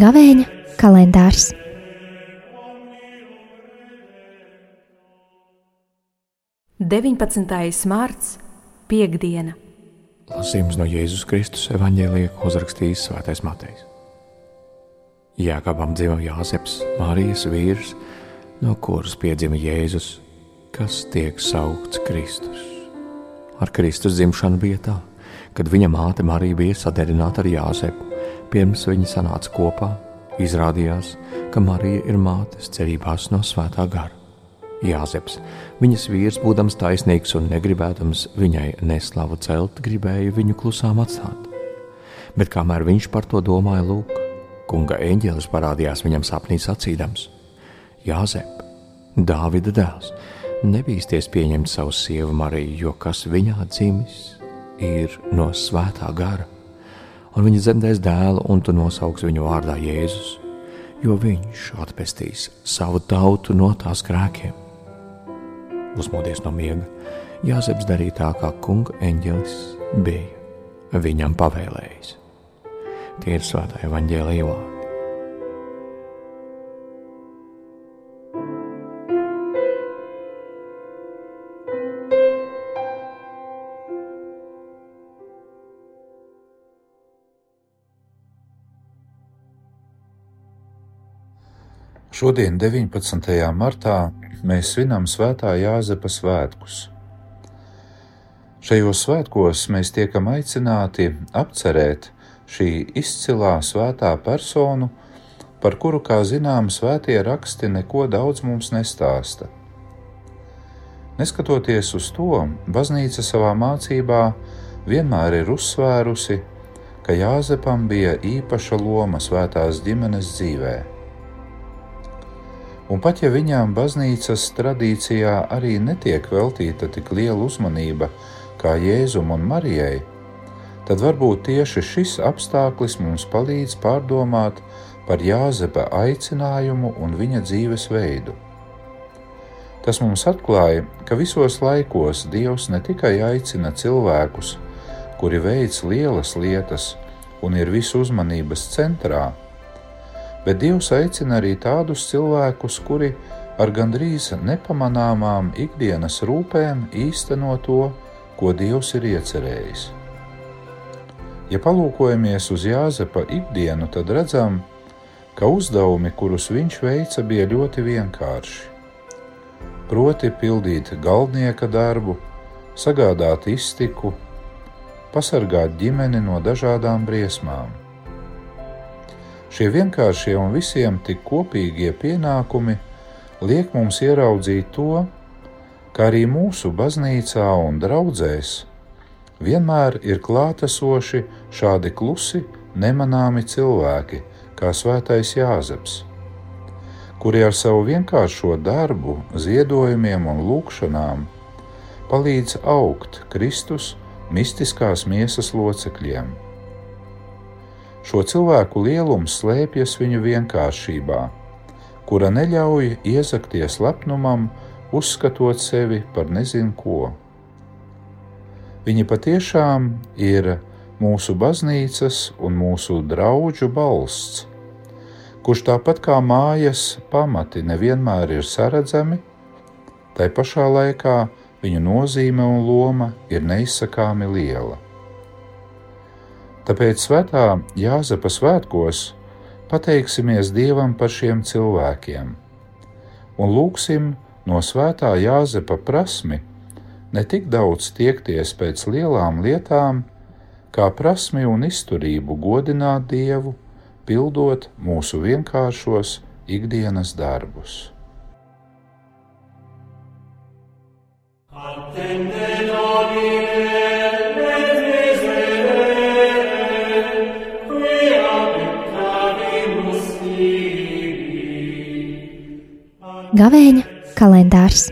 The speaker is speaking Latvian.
Gavēņa kalendārs. Deviņpadsmitais mārts, piekdiena. Lasījums no Jēzus Kristus evanģēlija, ko uzrakstījis Svētais Matejs. Jēkabam dzīvo Jāzeps, Marijas vīrs, no kuras piedzima Jēzus, kas tiek saukts Kristus. Ar Kristus dzimšanu bija tā, kad viņa māte Marija bija saderināta ar Jāzepu. Pirms viņi sanāca kopā, izrādījās, ka Marija ir mātes cerībās no svētā gara. Jāzeps, viņas vīrs, būdams taisnīgs un negribēdams viņai neslavu celt, gribēja viņu klusām atstāt. Bet kamēr viņš par to domāja, lūk, kunga eņģēlis parādījās viņam sapnī sacīdams: Jāzep, Dāvida dēls, nebīsties pieņemt savu sievu Mariju, jo kas viņā dzimis, ir no svētā gara. Un viņa dzemdēs dēlu, un tu nosauks viņu vārdā Jēzus, jo viņš atpestīs savu tautu no tās grēkiem uzmodies no miega, Jāzeps darīja tā, kā kunga eņģelis bija viņam pavēlējis. Tie ir svētā evaņģēlīja Šodien, 19. martā, mēs svinam Svētā Jāzepa svētkus. Šajos svētkos mēs tiekam aicināti apcerēt šī izcilā svētā personu, par kuru, kā zinām, svētie raksti neko daudz mums nestāsta. Neskatoties uz to, baznīca savā mācībā vienmēr ir uzsvērusi, ka Jāzepam bija īpaša loma svētās ģimenes dzīvēm. Un pat ja viņām baznīcas tradīcijā arī netiek veltīta tik liela uzmanība kā Jēzum un Marijai, tad varbūt tieši šis apstākļus mums palīdz pārdomāt par Jāzepa aicinājumu un viņa dzīvesveidu. Tas mums atklāja, ka visos laikos Dievs ne tikai aicina cilvēkus, kuri veic lielas lietas un ir visu uzmanības centrā, bet Dievs aicina arī tādus cilvēkus, kuri ar gandrīz nepamanāmām ikdienas rūpēm īsteno to, ko Dievs ir iecerējis. Ja palūkojamies uz Jāzepa ikdienu, tad redzam, ka uzdevumi, kurus viņš veica, bija ļoti vienkārši. Proti, pildīt galdnieka darbu, sagādāt iztiku, pasargāt ģimeni no dažādām briesmām. Šie vienkāršie un visiem tik kopīgie pienākumi liek mums ieraudzīt to, ka arī mūsu baznīcā un draudzēs vienmēr ir klātesoši šādi klusi, nemanāmi cilvēki, kā svētais Jāzeps, kuri ar savu vienkāršo darbu, ziedojumiem un lūgšanām palīdz augt Kristus mistiskās miesas locekļiem. Šo cilvēku lielums slēpjas viņu vienkāršībā, kura neļauj iezakties lepnumam, uzskatot sevi par nezinu ko. Viņi patiešām ir mūsu baznīcas un mūsu draugu balsts, kurš tāpat kā mājas pamati nevienmēr ir saredzami, tai pašā laikā viņu nozīme un loma ir neizsakāmi liela. Tāpēc svētā Jāzepa svētkos pateiksimies Dievam par šiem cilvēkiem un lūgsim no svētā Jāzepa prasmi ne tik daudz tiekties pēc lielām lietām, kā prasmi un izturību godināt Dievu, pildot mūsu vienkāršos ikdienas darbus. Attende. Gavēņa kalendārs.